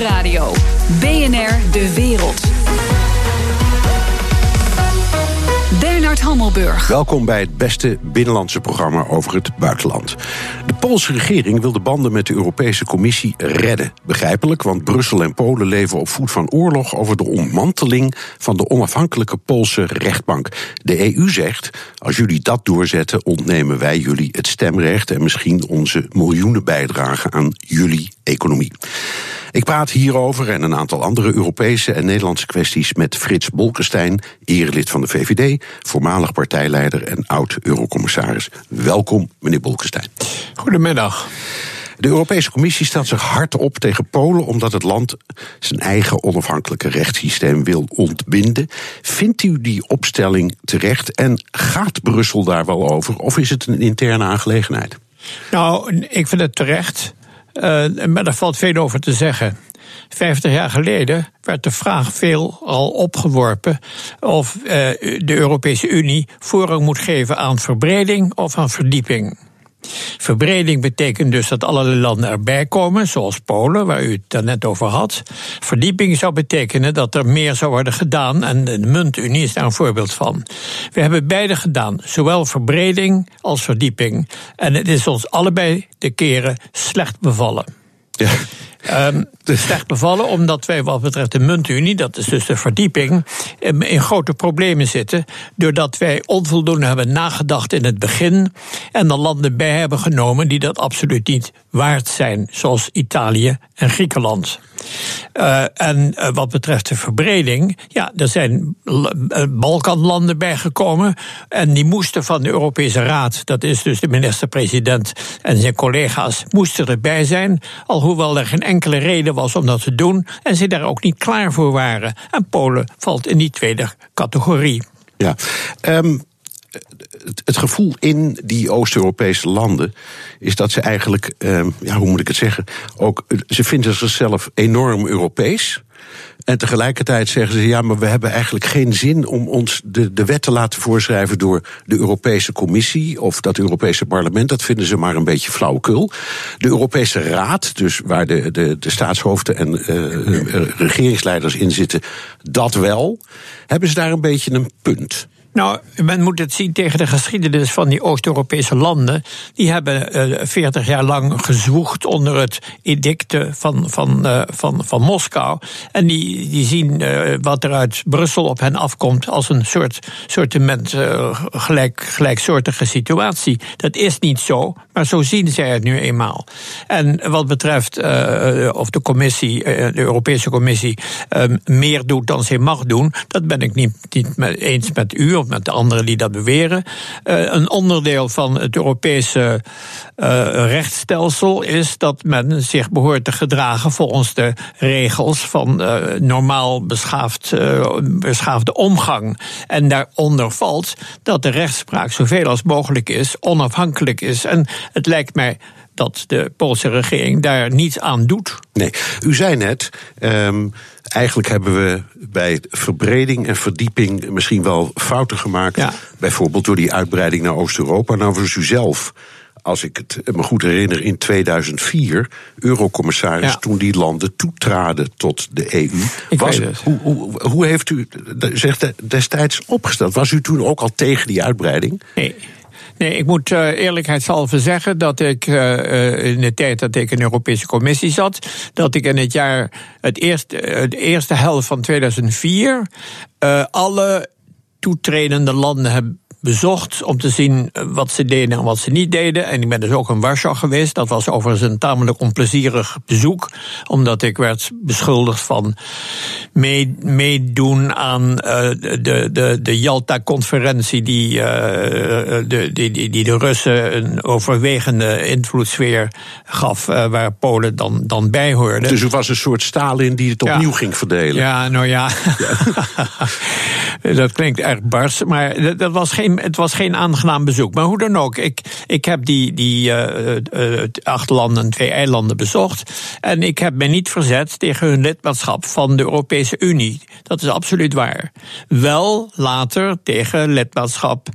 Nieuwsradio. BNR De Wereld. Welkom bij het beste binnenlandse programma over het buitenland. De Poolse regering wil de banden met de Europese Commissie redden. Begrijpelijk, want Brussel en Polen leven op voet van oorlog over de ontmanteling van de onafhankelijke Poolse rechtbank. De EU zegt: als jullie dat doorzetten, ontnemen wij jullie het stemrecht en misschien onze miljoenen bijdragen aan jullie economie. Ik praat hierover en een aantal andere Europese en Nederlandse kwesties met Frits Bolkestein, erelid van de VVD, voormalig partijleider en oud-eurocommissaris. Welkom, meneer Bolkestein. Goedemiddag. De Europese Commissie stelt zich hard op tegen Polen omdat het land zijn eigen onafhankelijke rechtssysteem wil ontbinden. Vindt u die opstelling terecht en gaat Brussel daar wel over of is het een interne aangelegenheid? Nou, ik vind het terecht. Uh, maar daar valt veel over te zeggen. Vijftig jaar geleden werd de vraag veel al opgeworpen of uh, de Europese Unie voorrang moet geven aan verbreding of aan verdieping. Verbreding betekent dus dat allerlei landen erbij komen, zoals Polen, waar u het daarnet over had. Verdieping zou betekenen dat er meer zou worden gedaan, en de muntunie is daar een voorbeeld van. We hebben beide gedaan, zowel verbreding als verdieping. En het is ons allebei de keren slecht bevallen. Ja. Um, slecht bevallen, omdat wij wat betreft de muntunie, dat is dus de verdieping, in grote problemen zitten. Doordat wij onvoldoende hebben nagedacht in het begin en er landen bij hebben genomen die dat absoluut niet waard zijn, zoals Italië en Griekenland. Uh, en uh, wat betreft de verbreding, ja, er zijn uh, Balkanlanden bijgekomen. En die moesten van de Europese Raad, dat is dus de minister-president en zijn collega's, moesten erbij zijn. Alhoewel er geen enkele reden was om dat te doen. En ze daar ook niet klaar voor waren. En Polen valt in die tweede categorie. Ja. Um het, gevoel in die Oost-Europese landen is dat ze eigenlijk, eh, ja, hoe moet ik het zeggen, ook ze vinden zichzelf enorm Europees. En tegelijkertijd zeggen ze: ja, maar we hebben eigenlijk geen zin om ons de, de wet te laten voorschrijven door de Europese Commissie of dat Europese parlement. Dat vinden ze maar een beetje flauwekul. De Europese Raad, dus waar de, de, de staatshoofden en uh, regeringsleiders in zitten, dat wel. Hebben ze daar een beetje een punt? Nou, men moet het zien tegen de geschiedenis van die Oost-Europese landen. Die hebben eh, 40 jaar lang gezwoegd onder het edicte van, van, uh, van, van Moskou. En die, die zien uh, wat er uit Brussel op hen afkomt als een soort sortiment gelijk, gelijksoortige situatie. Dat is niet zo, maar zo zien zij het nu eenmaal. En wat betreft of de commissie, de Europese Commissie, meer doet dan ze mag doen, dat ben ik niet, niet eens met u of met de anderen die dat beweren. Uh, een onderdeel van het Europese uh, rechtsstelsel is dat men zich behoort te gedragen volgens de regels van uh, normaal beschaafd, beschaafde omgang. En daaronder valt dat de rechtspraak zoveel als mogelijk is, onafhankelijk is. En het lijkt mij dat de Poolse regering daar niets aan doet. Nee, u zei net. Um, eigenlijk hebben we bij verbreding en verdieping misschien wel fouten gemaakt. Ja. Bijvoorbeeld door die uitbreiding naar Oost-Europa. Nou, was u zelf als ik het me goed herinner, in 2004 eurocommissaris ja. toen die landen toetraden tot de EU. Ik was, hoe, hoe, hoe, heeft u zich destijds opgesteld? Was u toen ook al tegen die uitbreiding? Nee. Nee, ik moet uh, eerlijkheidshalve zeggen dat ik uh, in de tijd dat ik in de Europese Commissie zat, dat ik in het jaar, het eerste, de eerste helft van 2004, alle toetredende landen heb bezocht om te zien eh, wat ze deden en wat ze niet deden. En ik ben dus ook in Warschau geweest. Dat was overigens een tamelijk onplezierig bezoek, omdat ik werd beschuldigd van meedoen aan uh, de, de, de Jalta-conferentie die, uh, de, die, die, die de Russen een overwegende invloedssfeer gaf, uh, waar Polen dan, dan bij hoorde. Dus er was een soort Stalin die het opnieuw ging verdelen. Ja, nou ja. ja. dat klinkt erg bars, maar dat was geen het was geen aangenaam bezoek. Maar hoe dan ook, ik, ik heb die, die uh, acht landen, twee eilanden bezocht. En ik heb me niet verzet tegen hun lidmaatschap van de Europese Unie. Dat is absoluut waar. Wel later tegen lidmaatschap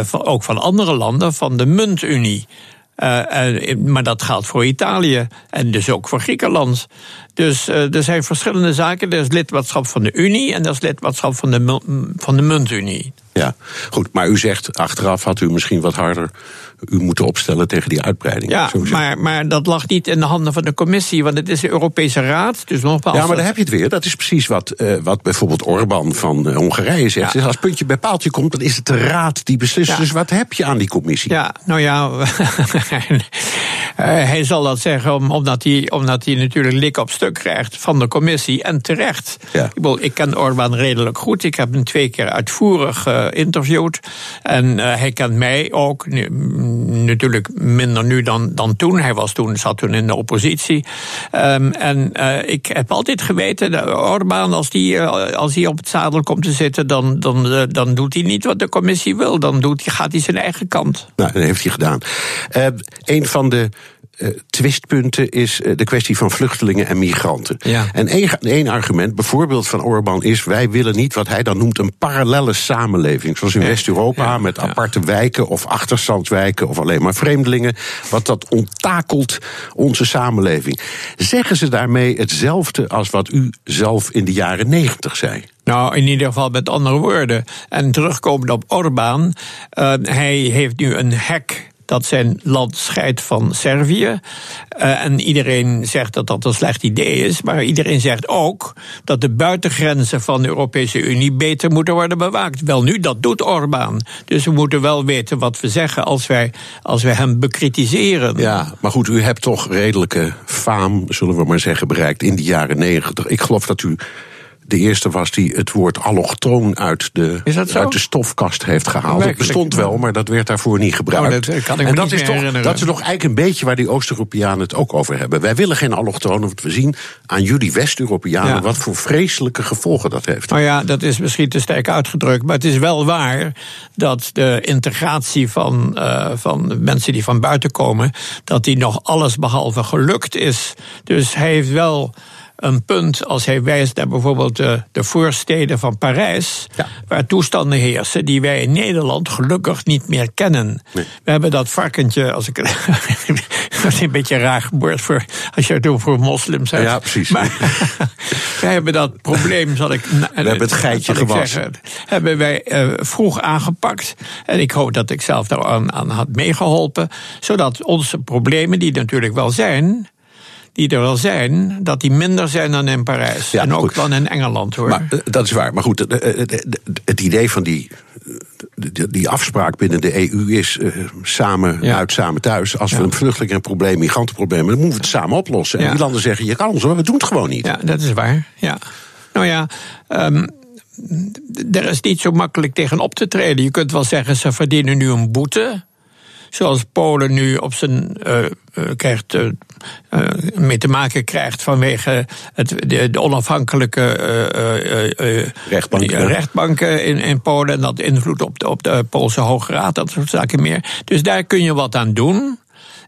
van, ook van andere landen van de muntunie. Uh, maar dat geldt voor Italië en dus ook voor Griekenland. Dus uh, er zijn verschillende zaken. Er is lidmaatschap van de Unie en er is lidmaatschap van de, van de muntunie. Ja, goed. Maar u zegt achteraf had u misschien wat harder u moeten opstellen tegen die uitbreiding. Ja, maar, maar dat lag niet in de handen van de commissie, want het is de Europese Raad. Dus nogmaals. Ja, maar daar heb je het weer. Dat is precies wat, uh, wat bijvoorbeeld Orban van uh, Hongarije zegt. Ja. Dus als puntje bij paaltje komt, dan is het de Raad die beslist. Ja. Dus wat heb je aan die commissie? Ja, nou ja. hij zal dat zeggen omdat hij, omdat hij natuurlijk lik op stuk krijgt van de commissie. En terecht. Ja. Ik, bedoel, ik ken Orban redelijk goed. Ik heb hem twee keer uitvoerig geïnterviewd. En hij kent mij ook natuurlijk minder nu dan, dan toen. Hij was toen, zat toen in de oppositie. Um, en uh, ik heb altijd geweten, Orbán, als die, uh, als hij op het zadel komt te zitten, dan, dan, uh, dan doet hij niet wat de commissie wil. Dan doet, gaat hij zijn eigen kant. Nou, dat heeft hij gedaan. een van de uh, twistpunten is uh, de kwestie van vluchtelingen en migranten. Ja. En één argument, bijvoorbeeld van Orbán, is: wij willen niet wat hij dan noemt een parallele samenleving. Zoals in ja. West-Europa, ja. met aparte wijken of achterstandswijken of alleen maar vreemdelingen. Wat dat onttakelt onze samenleving. Zeggen ze daarmee hetzelfde als wat u zelf in de jaren negentig zei? Nou, in ieder geval met andere woorden. En terugkomend op Orbán, uh, hij heeft nu een hek dat zijn land scheidt van Servië. Uh, en iedereen zegt dat dat een slecht idee is. Maar iedereen zegt ook dat de buitengrenzen van de Europese Unie beter moeten worden bewaakt. Wel nu, dat doet Orbán. Dus we moeten wel weten wat we zeggen als wij, als wij hem bekritiseren. Ja, maar goed, u hebt toch redelijke faam, zullen we maar zeggen, bereikt in de jaren negentig. Ik geloof dat u de eerste was die het woord allochtoon uit de, uit de stofkast heeft gehaald. Het bestond wel, maar dat werd daarvoor niet gebruikt. Oh, dat kan ik en dat is, toch, dat is toch eigenlijk een beetje waar die Oost-Europeanen het ook over hebben. Wij willen geen allochtonen, want we zien aan jullie West-Europeanen ja. wat voor vreselijke gevolgen dat heeft. Nou ja, dat is misschien te sterk uitgedrukt, maar het is wel waar dat de integratie van, uh, van mensen die van buiten komen, dat die nog alles behalve gelukt is. Dus hij heeft wel een punt als hij wijst naar bijvoorbeeld de, de voorsteden van Parijs, ja. waar toestanden heersen die wij in Nederland gelukkig niet meer kennen. Nee. We hebben dat varkentje, als ik dat is een beetje raar geboord voor als je het over moslims hebt. Ja, precies. Maar wij hebben dat probleem, zal ik. We hebben het geitje gewassen. hebben wij uh, vroeg aangepakt. En ik hoop dat ik zelf daar aan, aan had meegeholpen. Zodat onze problemen, die natuurlijk wel zijn, die er wel zijn, dat die minder zijn dan in Parijs. Ja, en ook goed. dan in Engeland hoor. Maar, dat is waar. Maar goed, het, het idee van die, die afspraak binnen de EU is uh, samen ja. uit, samen thuis. Als ja. we een vluchtelingenprobleem, migrantenprobleem, dan moeten we het samen oplossen. En die landen zeggen: je kan ons, maar we doen het gewoon niet. Ja, dat is waar. Ja. Nou ja. Um, er is niet zo makkelijk tegen op te treden. Je kunt wel zeggen, ze verdienen nu een boete zoals Polen nu op zijn uh, uh, krijgt, uh, mee te maken krijgt vanwege het, de, de onafhankelijke rechtbanken, rechtbanken in, in Polen en dat invloed op de, op de Poolse Hoge Raad, dat soort zaken meer. Dus daar kun je wat aan doen.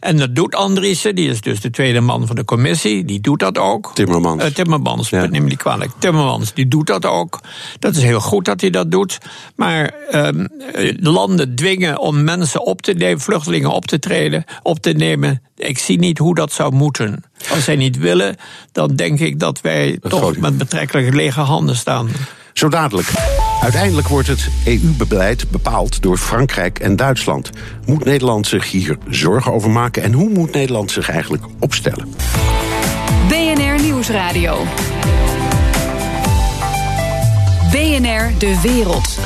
En dat doet Andriessen, die is dus de tweede man van de commissie, die doet dat ook. Timmermans. Uh, Timmermans, ja. neem me niet kwalijk. Timmermans, die doet dat ook. Dat is heel goed dat hij dat doet. Maar um, landen dwingen om mensen op te nemen, vluchtelingen op te treden, op te nemen. Ik zie niet hoe dat zou moeten. Als zij niet willen, dan denk ik dat wij dat toch met betrekkelijk lege handen staan. Zo dadelijk. Uiteindelijk wordt het EU-beleid bepaald door Frankrijk en Duitsland. Moet Nederland zich hier zorgen over maken en hoe moet Nederland zich eigenlijk opstellen? BNR Nieuwsradio. BNR De Wereld.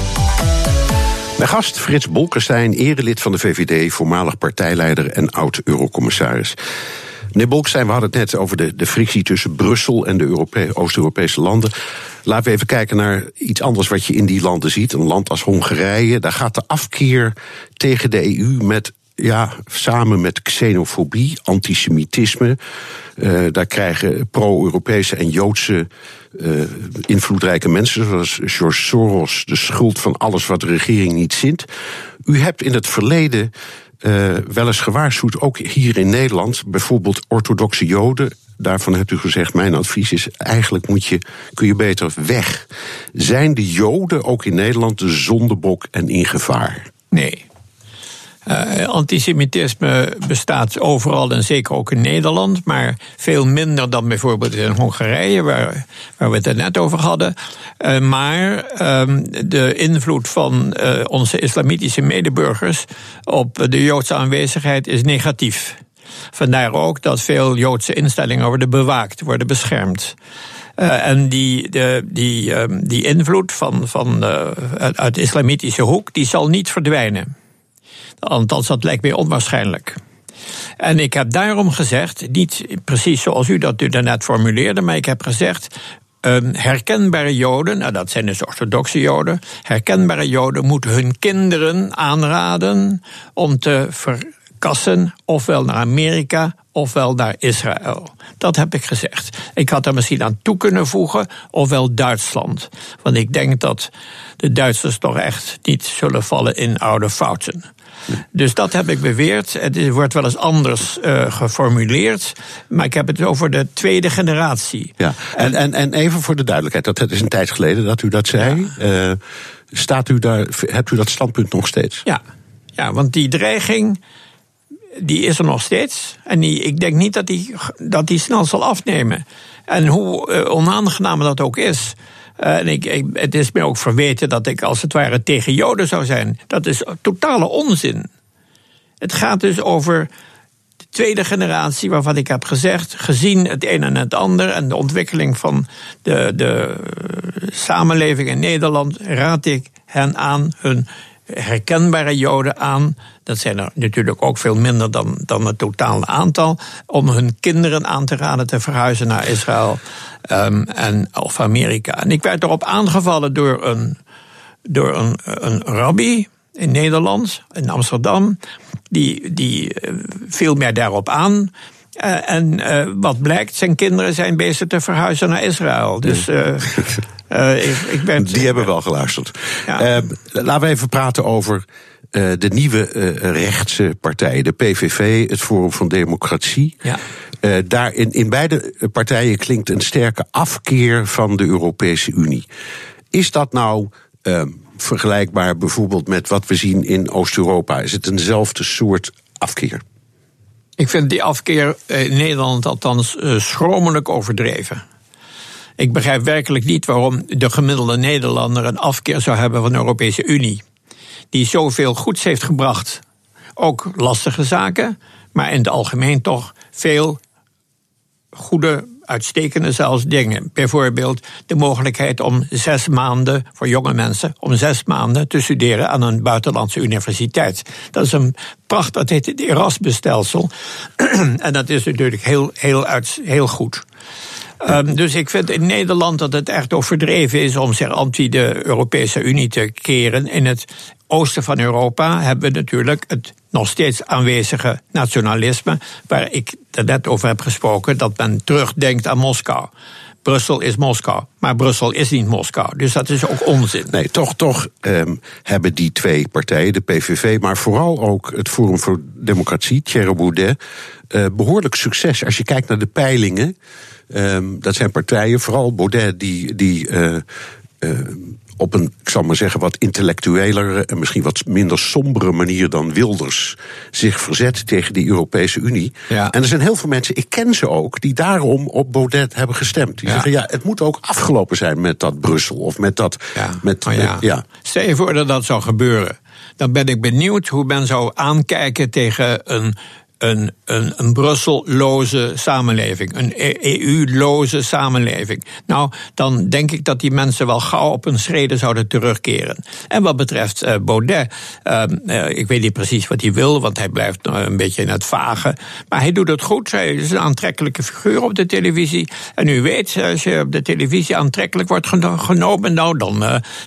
Mijn gast Frits Bolkestein, erelid van de VVD, voormalig partijleider en oud-eurocommissaris. Meneer Bolkestein, we hadden het net over de, de frictie tussen Brussel en de Europe Oost-Europese landen. Laten we even kijken naar iets anders wat je in die landen ziet. Een land als Hongarije, daar gaat de afkeer tegen de EU met ja, samen met xenofobie, antisemitisme. Uh, daar krijgen pro-Europese en Joodse uh, invloedrijke mensen, zoals George Soros, de schuld van alles wat de regering niet zint. U hebt in het verleden uh, wel eens gewaarschuwd, ook hier in Nederland, bijvoorbeeld orthodoxe Joden. Daarvan hebt u gezegd, mijn advies is, eigenlijk moet je, kun je beter weg. Zijn de Joden ook in Nederland de zondebok en in gevaar? Nee. Uh, antisemitisme bestaat overal en zeker ook in Nederland, maar veel minder dan bijvoorbeeld in Hongarije, waar, waar we het er net over hadden. Uh, maar um, de invloed van uh, onze islamitische medeburgers op de Joodse aanwezigheid is negatief. Vandaar ook dat veel Joodse instellingen worden bewaakt, worden beschermd. En die, de, die, um, die invloed van, van, uit, islamitische hoek die zal niet verdwijnen. Althans, dat lijkt mij onwaarschijnlijk. En ik heb daarom gezegd, niet precies zoals u dat u daarnet formuleerde, maar ik heb gezegd. Um, herkenbare Joden, nou dat zijn dus orthodoxe Joden, herkenbare Joden moeten hun kinderen aanraden om te verkassen, ofwel naar Amerika ofwel naar Israël. Dat heb ik gezegd. Ik had er misschien aan toe kunnen voegen, ofwel Duitsland. Want ik denk dat de Duitsers toch echt niet zullen vallen in oude fouten. Dus dat heb ik beweerd. Het wordt wel eens anders uh, geformuleerd. Maar ik heb het over de tweede generatie. Ja, en, en, en even voor de duidelijkheid: dat is een tijd geleden dat u dat zei. Ja. Uh, staat u daar, hebt u dat standpunt nog steeds? Ja, ja want die dreiging die is er nog steeds. En die, ik denk niet dat die, dat die snel zal afnemen. En hoe uh, onaangenaam dat ook is. Uh, en ik, het is me ook verweten dat ik als het ware tegen Joden zou zijn. Dat is totale onzin. Het gaat dus over de tweede generatie, waarvan ik heb gezegd, gezien het een en het ander en de ontwikkeling van de, de samenleving in Nederland, raad ik hen aan hun herkenbare Joden aan. Dat zijn er natuurlijk ook veel minder dan, dan het totale aantal. Om hun kinderen aan te raden te verhuizen naar Israël um, en, of Amerika. En ik werd erop aangevallen door een, door een, een rabbi in Nederland, in Amsterdam. Die, die eh, viel mij daarop aan. Uh, en uh, wat blijkt, zijn kinderen zijn bezig te verhuizen naar Israël. Dus uh, ik, ik ben, Die hebben wel geluisterd. Ja. laten we even praten over de nieuwe rechtse partijen. De PVV, het Forum van Democratie. Ja. daar in, in beide partijen klinkt een sterke afkeer van de Europese Unie. Is dat nou vergelijkbaar bijvoorbeeld met wat we zien in Oost-Europa? Is het eenzelfde soort afkeer? Ik vind die afkeer in Nederland althans eh, schromelijk overdreven. Ik begrijp werkelijk niet waarom de gemiddelde Nederlander een afkeer zou hebben van de Europese Unie. Die zoveel goeds heeft gebracht. Ook lastige zaken, maar in het algemeen toch veel goede uitstekende zelfs dingen. Bijvoorbeeld de mogelijkheid om zes maanden, voor jonge mensen, om zes maanden te studeren aan een buitenlandse universiteit. Dat is een pracht, dat heet het Erasmus-stelsel. en dat is natuurlijk heel, heel, heel goed. Um, dus ik vind in Nederland dat het echt overdreven is om zich anti de Europese Unie te keren. In het oosten van Europa hebben we natuurlijk het nog steeds aanwezige nationalisme, waar ik er net over heb gesproken, dat men terugdenkt aan Moskou. Brussel is Moskou, maar Brussel is niet Moskou. Dus dat is ook onzin. Nee, toch, toch um, hebben die twee partijen, de PVV, maar vooral ook het Forum voor Democratie, Thierry Boudet, uh, behoorlijk succes. Als je kijkt naar de peilingen, um, dat zijn partijen, vooral Baudet, die, die uh, uh, op een, ik zal maar zeggen, wat intellectuelere en misschien wat minder sombere manier dan Wilders zich verzet tegen die Europese Unie. Ja. En er zijn heel veel mensen, ik ken ze ook, die daarom op Baudet hebben gestemd. Die ja. zeggen, ja, het moet ook afgelopen zijn met dat Brussel of met dat. Ja. Met, oh ja. ja. Stel je voor dat dat zou gebeuren. Dan ben ik benieuwd hoe men zou aankijken tegen een een, een, een Brusselloze samenleving, een EU-loze samenleving. Nou, dan denk ik dat die mensen wel gauw op een schrede zouden terugkeren. En wat betreft uh, Baudet, uh, uh, ik weet niet precies wat hij wil, want hij blijft een beetje in het vage. Maar hij doet het goed. Hij is een aantrekkelijke figuur op de televisie. En u weet, als je op de televisie aantrekkelijk wordt genomen, nou, dan,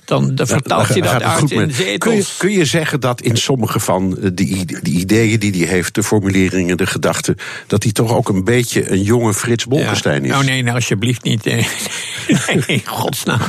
dan, vertaalt hij dat uit in zetels. Kun je, kun je zeggen dat in sommige van die, die ideeën die hij heeft te formuleren de gedachte dat hij toch ook een beetje een jonge Frits Bolkestein is. Nou nee, nou alsjeblieft niet. Nee, godsnaam.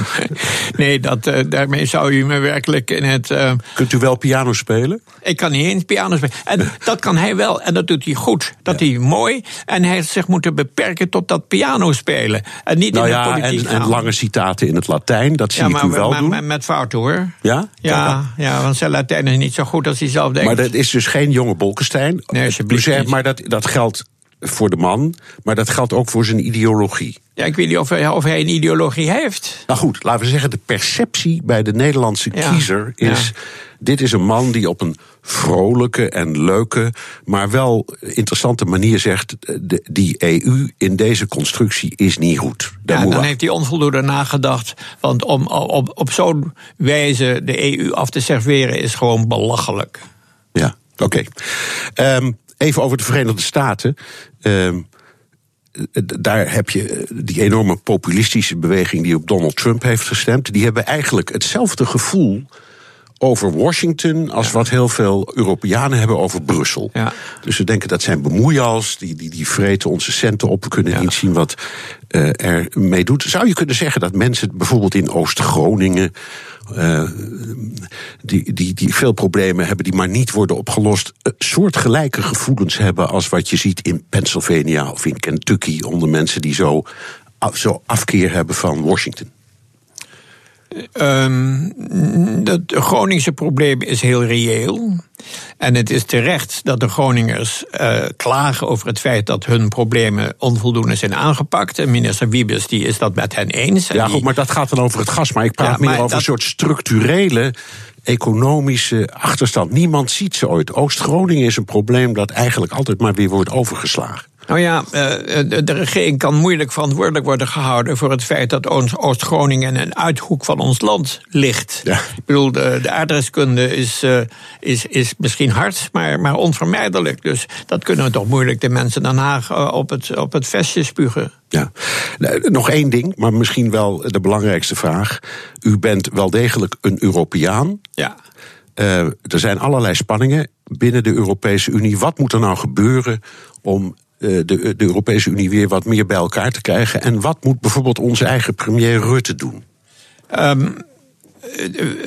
Nee, dat, uh, daarmee zou u me werkelijk in het. Uh, Kunt u wel piano spelen? Ik kan niet eens piano spelen. En dat kan hij wel, en dat doet hij goed. Dat ja. hij mooi. En hij heeft zich moeten beperken tot dat piano spelen. En niet nou in ja, de politiek. En, en, lange citaten in het Latijn, dat zie ja, ik maar, u wel maar, doen. Maar met fouten hoor. Ja? Ja, ja, want zijn Latijn is niet zo goed als hij zelf denkt. Maar dat is dus geen jonge Bolkestein. Nee, alsjeblieft zegt, niet. Maar dat, dat geldt voor de man, maar dat geldt ook voor zijn ideologie. Ja, ik weet niet of hij, of hij een ideologie heeft. Nou goed, laten we zeggen, de perceptie bij de Nederlandse Ja, kiezer is... ja. dit is een man die op een vrolijke en leuke, maar wel interessante manier zegt... de- die EU in deze constructie is niet goed. Daar Ja, dan heeft hij onvoldoende nagedacht. Want om op, op zo'n wijze de EU af te serveren is gewoon belachelijk. Ja, oké. Ehm, even over de Verenigde Staten. Eh, daar heb je eh, die enorme populistische beweging die op Donald Trump heeft gestemd. Die hebben eigenlijk hetzelfde gevoel over Washington als wat heel veel Europeanen hebben over Brussel. Ja. Dus ze denken dat zijn bemoeials, die, die, die vreten onze centen op. We kunnen Ja. niet zien wat eh, er mee doet. Zou je kunnen zeggen dat mensen bijvoorbeeld in Oost-Groningen. eh, die, die, die veel problemen hebben die maar niet worden opgelost. eh, soortgelijke gevoelens hebben als wat je ziet in Pennsylvania of in Kentucky. onder mensen die zo, zo afkeer hebben van Washington. Ehm, dat Groningse probleem is heel reëel. En het is terecht dat de Groningers eh, klagen over het feit dat hun problemen onvoldoende zijn aangepakt. En minister Wiebes die is dat met hen eens. En Ja, die- goed, maar dat gaat dan over het gas. Maar ik praat Ja, meer over dat- een soort structurele economische achterstand. Niemand ziet ze ooit. Oost-Groningen is een probleem dat eigenlijk altijd maar weer wordt overgeslagen. Nou ja, eh, de, de regering kan moeilijk verantwoordelijk worden gehouden voor het feit dat Oost-Groningen in een uithoek van ons land ligt. Ja. Ik bedoel, de, de aardrijkskunde is, eh, is, is misschien hard, maar, maar onvermijdelijk. Dus dat kunnen we toch moeilijk de mensen Den Haag eh, op het, op het vestje spugen. Ja. Nog één ding, maar misschien wel de belangrijkste vraag. U bent wel degelijk een Europeaan. Ja. Eh, er zijn allerlei spanningen binnen de Europese Unie. Wat moet er nou gebeuren om eh, de, de Europese Unie weer wat meer bij elkaar te krijgen? En wat moet bijvoorbeeld onze eigen premier Rutte doen?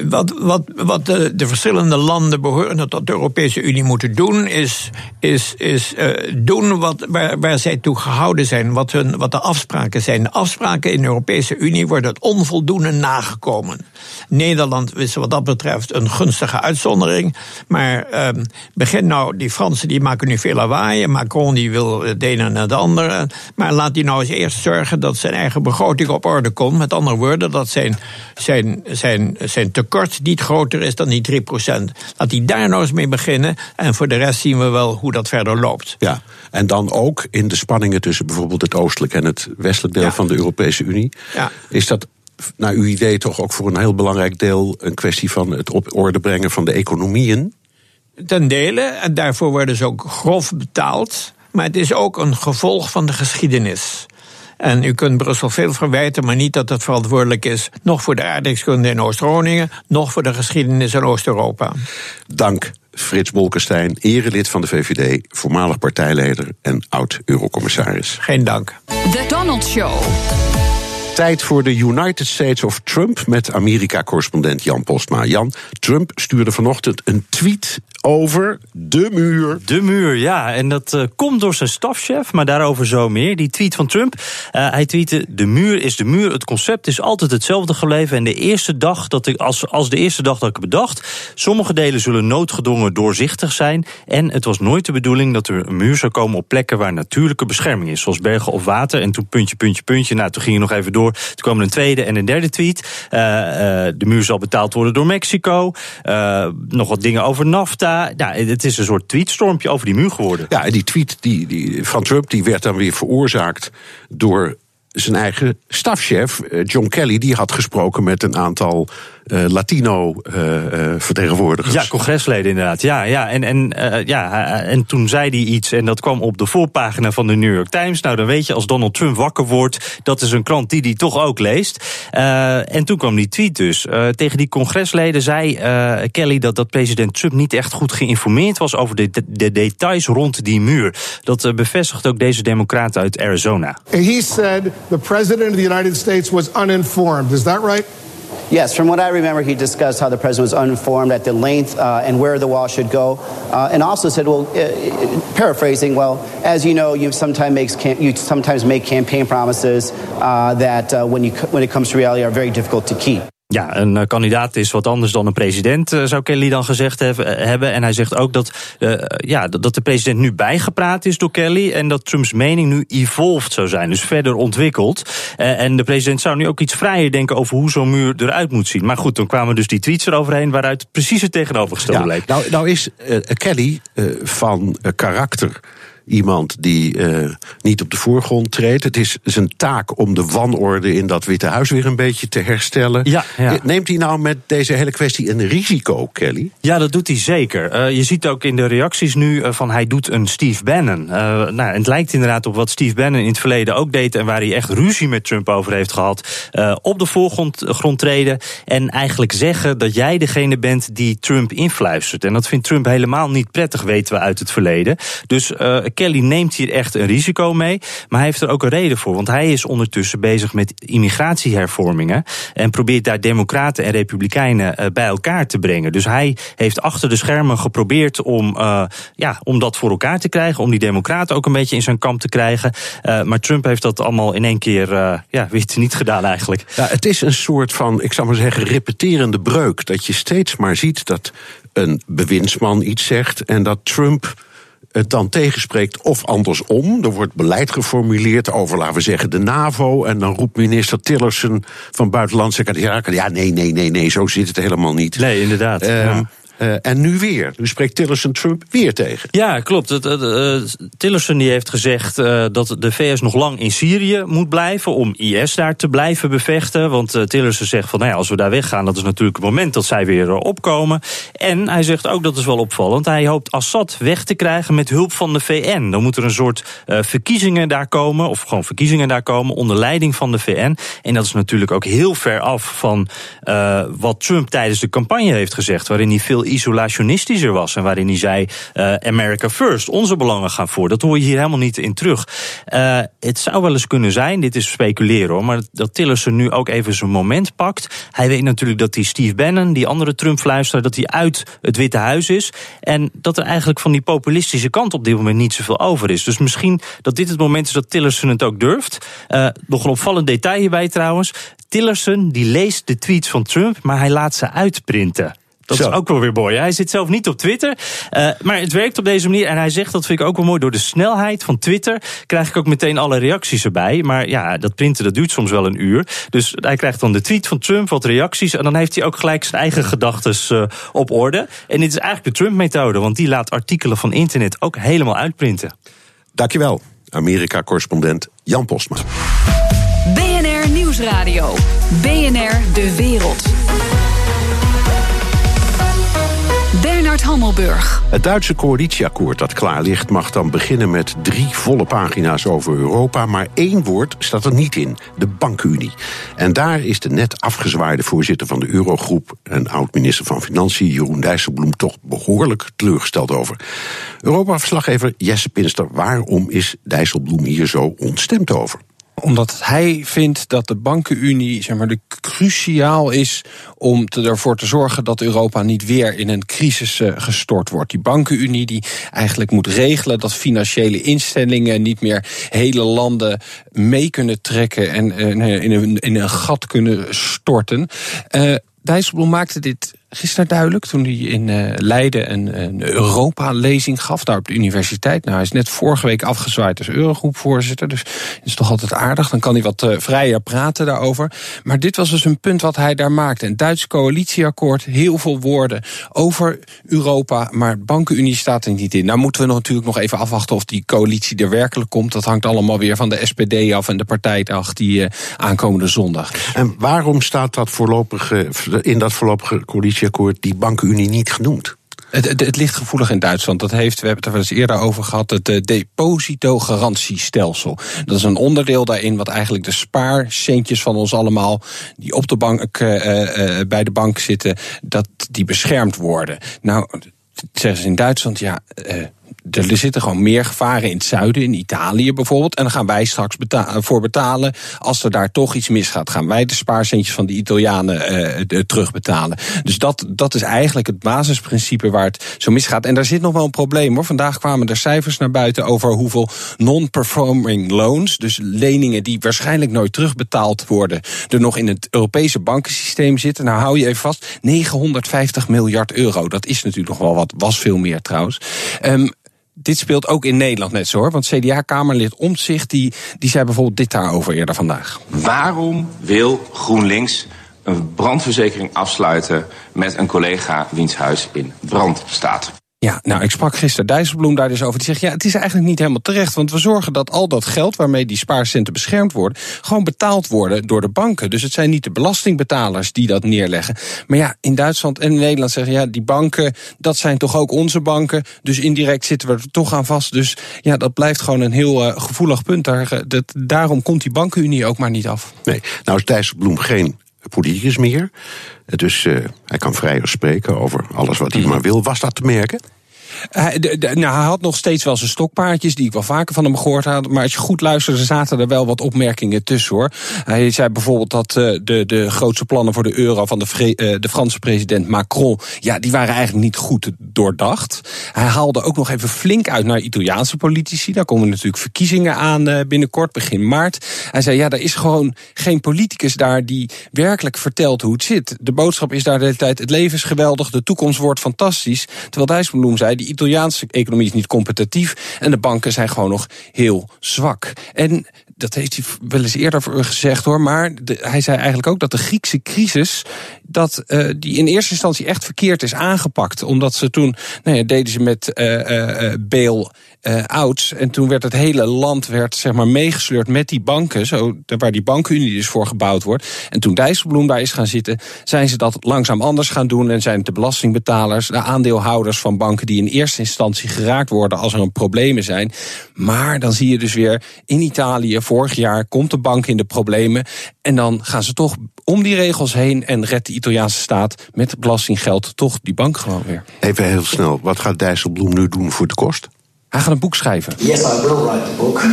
Wat, wat, wat de, de verschillende landen behorend tot de Europese Unie moeten doen, is, is, is eh, doen wat, waar, zij toe gehouden zijn, wat, hun, wat de afspraken zijn. De afspraken in de Europese Unie worden onvoldoende nagekomen. Nederland is wat dat betreft een gunstige uitzondering. Maar ehm, begin nou, die Fransen die maken nu veel lawaai. Macron die wil het ene en het andere. Maar laat die nou eens eerst zorgen dat zijn eigen begroting op orde komt. Met andere woorden, dat zijn, zijn, zijn, zijn tekort niet groter is dan die 3%. Laat die daar nou eens mee beginnen. En voor de rest zien we wel hoe dat verder loopt. Ja, en dan ook in de spanningen tussen bijvoorbeeld het oostelijk en het westelijk deel Ja. van de Europese Unie. Ja. Is dat naar uw idee toch ook voor een heel belangrijk deel een kwestie van het op orde brengen van de economieën? Ten dele, en daarvoor worden ze ook grof betaald. Maar het is ook een gevolg van de geschiedenis. En u kunt Brussel veel verwijten, maar niet dat het verantwoordelijk is. nog voor de aardrijkskunde in Oost-Groningen. nog voor de geschiedenis in Oost-Europa. Dank Frits Bolkestein, erelid van de VVD, voormalig partijleider en oud-eurocommissaris. Geen dank. The Donald Show. Tijd voor de United States of Trump met Amerika-correspondent Jan Postma. Jan, Trump stuurde vanochtend een tweet over de muur. De muur, ja. En dat eh, komt door zijn stafchef, maar daarover zo meer. Die tweet van Trump. eh, hij tweette: De muur is de muur. Het concept is altijd hetzelfde gebleven. En de eerste dag dat ik, als, als de eerste dag dat ik bedacht. Sommige delen zullen noodgedwongen doorzichtig zijn. En het was nooit de bedoeling dat er een muur zou komen op plekken waar natuurlijke bescherming is. Zoals bergen of water. En toen puntje, puntje, puntje. Nou, toen ging je nog even door. Toen kwam er een tweede en een derde tweet. Eh, de muur zal betaald worden door Mexico. Nog wat dingen over NAFTA. Ja, het is een soort tweetstormpje over die muur geworden. Ja, en die tweet die, die, van Trump die werd dan weer veroorzaakt door zijn eigen stafchef, eh, John Kelly. Die had gesproken met een aantal Latino-vertegenwoordigers. ja, congresleden inderdaad. Ja, ja. En, en, ja, en toen zei hij iets en dat kwam op de voorpagina van de New York Times. Nou, dan weet je, als Donald Trump wakker wordt, dat is een krant die hij toch ook leest. en toen kwam die tweet dus. tegen die congresleden zei Kelly dat, dat president Trump niet echt goed geïnformeerd was over de, de details rond die muur. Dat bevestigt ook deze democraat uit Arizona. He said the president of the United States was uninformed. Is that right? Yes, from what I remember, he discussed how the president was uninformed at the length uh, and where the wall should go, uh, and also said, "Well, uh, paraphrasing, well, as you know, you sometimes makes you sometimes make campaign promises uh, that uh, when you when it comes to reality are very difficult to keep." Ja, een uh, kandidaat is wat anders dan een president, uh, zou Kelly dan gezegd hebben. En hij zegt ook dat, uh, ja, dat de president nu bijgepraat is door Kelly. En dat Trumps mening nu evolved zou zijn, dus verder ontwikkeld. en de president zou nu ook iets vrijer denken over hoe zo'n muur eruit moet zien. Maar goed, dan kwamen dus die tweets eroverheen waaruit precies het tegenovergestelde ja, bleek. Nou, nou is Kelly van karakter iemand die uh, niet op de voorgrond treedt. Het is zijn taak om de wanorde in dat Witte Huis weer een beetje te herstellen. Ja, ja. Neemt hij nou met deze hele kwestie een risico, Kelly? Ja, dat doet hij zeker. Uh, je ziet ook in de reacties nu uh, van hij doet een Steve Bannon. nou, het lijkt inderdaad op wat Steve Bannon in het verleden ook deed... en waar hij echt ruzie met Trump over heeft gehad. op de voorgrond grond treden en eigenlijk zeggen dat jij degene bent die Trump influistert. En dat vindt Trump helemaal niet prettig, weten we uit het verleden. Dus Kelly neemt hier echt een risico mee. Maar hij heeft er ook een reden voor. Want hij is ondertussen bezig met immigratiehervormingen. En probeert daar democraten en republikeinen eh, bij elkaar te brengen. Dus hij heeft achter de schermen geprobeerd om, uh, ja, om dat voor elkaar te krijgen. Om die democraten ook een beetje in zijn kamp te krijgen. Uh, maar Trump heeft dat allemaal in één keer ja, weer niet gedaan eigenlijk. Ja, het is een soort van, ik zou maar zeggen, repeterende breuk. Dat je steeds maar ziet dat een bewindsman iets zegt en dat Trump het dan tegenspreekt of andersom. Er wordt beleid geformuleerd over, laten we zeggen, de NAVO. En dan roept minister Tillerson van Buitenlandse Zaken... ja, nee, nee, nee, nee, zo zit het helemaal niet. Nee, inderdaad. Ja. Uh, en nu weer. Nu spreekt Tillerson Trump weer tegen. Ja, klopt. Uh, Tillerson die heeft gezegd uh, dat de VS nog lang in Syrië moet blijven om IS daar te blijven bevechten. Want Tillerson zegt van nou ja, als we daar weggaan, dat is natuurlijk het moment dat zij weer opkomen. En hij zegt ook, dat is wel opvallend, hij hoopt Assad weg te krijgen met hulp van de VN. Dan moet er een soort verkiezingen daar komen, of gewoon verkiezingen daar komen, onder leiding van de VN. En dat is natuurlijk ook heel ver af van wat Trump tijdens de campagne heeft gezegd, waarin hij veel isolationistischer was. En waarin hij zei: uh, America first, onze belangen gaan voor. Dat hoor je hier helemaal niet in terug. Uh, het zou wel eens kunnen zijn, dit is speculeren hoor, maar dat Tillerson nu ook even zijn moment pakt. Hij weet natuurlijk dat die Steve Bannon, die andere Trump-fluisteraar, dat hij uit het Witte Huis is. En dat er eigenlijk van die populistische kant op dit moment niet zoveel over is. Dus misschien dat dit het moment is dat Tillerson het ook durft. Uh, nog een opvallend detail hierbij trouwens. Tillerson die leest de tweets van Trump, maar hij laat ze uitprinten. Dat Zo. is ook wel weer mooi. Hij zit zelf niet op Twitter. Uh, maar het werkt op deze manier. En hij zegt, dat vind ik ook wel mooi, door de snelheid van Twitter krijg ik ook meteen alle reacties erbij. Maar ja, dat printen dat duurt soms wel een uur. Dus hij krijgt dan de tweet van Trump, wat reacties. En dan heeft hij ook gelijk zijn eigen gedachten uh, op orde. En dit is eigenlijk de Trump-methode, want die laat artikelen van internet ook helemaal uitprinten. Dankjewel, Amerika-correspondent Jan Postma. BNR Nieuwsradio. BNR De Wereld. Het Duitse coalitieakkoord dat klaar ligt mag dan beginnen met drie volle pagina's over Europa. Maar één woord staat er niet in: de bankenunie. En daar is de net afgezwaaide voorzitter van de Eurogroep en oud-minister van Financiën, Jeroen Dijsselbloem, toch behoorlijk teleurgesteld over. Europa-verslaggever Jesse Pinster, waarom is Dijsselbloem hier zo ontstemd over? Omdat hij vindt dat de bankenunie zeg maar, cruciaal is om ervoor te zorgen dat Europa niet weer in een crisis uh, gestort wordt. Die bankenunie die eigenlijk moet regelen dat financiële instellingen niet meer hele landen mee kunnen trekken en uh, in, een, in een gat kunnen storten. Uh, Dijsselbloem maakte dit gisteren duidelijk toen hij in uh, Leiden een, een Europa-lezing gaf, daar op de universiteit. Nou, hij is net vorige week afgezwaaid als Eurogroepvoorzitter, dus het is toch altijd aardig. Dan kan hij wat uh, vrijer praten daarover. Maar dit was dus een punt wat hij daar maakte. Een Duits coalitieakkoord, heel veel woorden over Europa, maar bankenunie staat er niet in. Nou moeten we natuurlijk nog even afwachten of die coalitie er werkelijk komt. Dat hangt allemaal weer van de SPD af en de partij af die uh, aankomende zondag. En waarom staat dat voorlopige, in dat voorlopige coalitieakkoord die bankenunie niet genoemd? Het, het, ligt gevoelig in Duitsland. Dat heeft, we hebben het er wel eens eerder over gehad, het uh, depositogarantiestelsel. Dat is een onderdeel daarin wat eigenlijk de spaarcentjes van ons allemaal, die op de bank, uh, uh, bij de bank zitten, dat die beschermd worden. Nou, zeggen ze in Duitsland, ja, er zitten gewoon meer gevaren in het zuiden, in Italië bijvoorbeeld. En dan gaan wij straks voor betalen. Als er daar toch iets misgaat, gaan wij de spaarcentjes van de Italianen uh, terugbetalen. Dus dat, dat is eigenlijk het basisprincipe waar het zo misgaat. En daar zit nog wel een probleem hoor. Vandaag kwamen er cijfers naar buiten over hoeveel non-performing loans, dus leningen die waarschijnlijk nooit terugbetaald worden, er nog in het Europese bankensysteem zitten. Nou hou je even vast, 950 miljard euro. Dat is natuurlijk nog wel wat, was veel meer trouwens. Um, dit speelt ook in Nederland net zo hoor. Want CDA-Kamerlid Omtzigt die, die zei bijvoorbeeld dit daarover eerder vandaag. Waarom wil GroenLinks een brandverzekering afsluiten met een collega wiens huis in brand staat? Ja, nou, ik sprak gisteren Dijsselbloem daar dus over. Die zegt, ja, het is eigenlijk niet helemaal terecht. Want we zorgen dat al dat geld waarmee die spaarcenten beschermd worden... gewoon betaald worden door de banken. Dus het zijn niet de belastingbetalers die dat neerleggen. Maar ja, in Duitsland en in Nederland zeggen... ja, die banken, dat zijn toch ook onze banken. Dus indirect zitten we er toch aan vast. Dus ja, dat blijft gewoon een heel uh, gevoelig punt. Daar, dat, daarom komt die bankenunie ook maar niet af. Nee, nou is Dijsselbloem geen politicus meer. Dus uh, hij kan vrijer spreken over alles wat hij mm. maar wil. Was dat te merken? Nou, hij had nog steeds wel zijn stokpaardjes, die ik wel vaker van hem gehoord had. Maar als je goed luisterde, zaten er wel wat opmerkingen tussen hoor. Hij zei bijvoorbeeld dat uh, de, de grootste plannen voor de euro van de, uh, de Franse president Macron. Ja, die waren eigenlijk niet goed doordacht. Hij haalde ook nog even flink uit naar Italiaanse politici. Daar komen natuurlijk verkiezingen aan uh, binnenkort, begin maart. Hij zei: ja, er is gewoon geen politicus daar die werkelijk vertelt hoe het zit. De boodschap is daar de hele tijd: het leven is geweldig, de toekomst wordt fantastisch. Terwijl Dijsselbloem zei: die Italiaanse economie is niet competitief en de banken zijn gewoon nog heel zwak. En dat heeft hij wel eens eerder gezegd hoor. Maar hij zei eigenlijk ook dat de Griekse crisis. dat uh, die in eerste instantie echt verkeerd is aangepakt. Omdat ze toen. Nou ja, deden ze met uh, uh, bail uh. En toen werd het hele land werd, zeg maar, meegesleurd met die banken. Zo, waar die bankenunie dus voor gebouwd wordt. En toen Dijsselbloem daar is gaan zitten, zijn ze dat langzaam anders gaan doen. En zijn de belastingbetalers, de aandeelhouders van banken die in eerste instantie geraakt worden als er een problemen zijn. Maar dan zie je dus weer in Italië, vorig jaar komt de bank in de problemen. En dan gaan ze toch om die regels heen en redt de Italiaanse staat met belastinggeld toch die bank gewoon weer. Even heel snel, wat gaat Dijsselbloem nu doen voor de kost? Hij gaat een boek schrijven. Yes, I will write the book.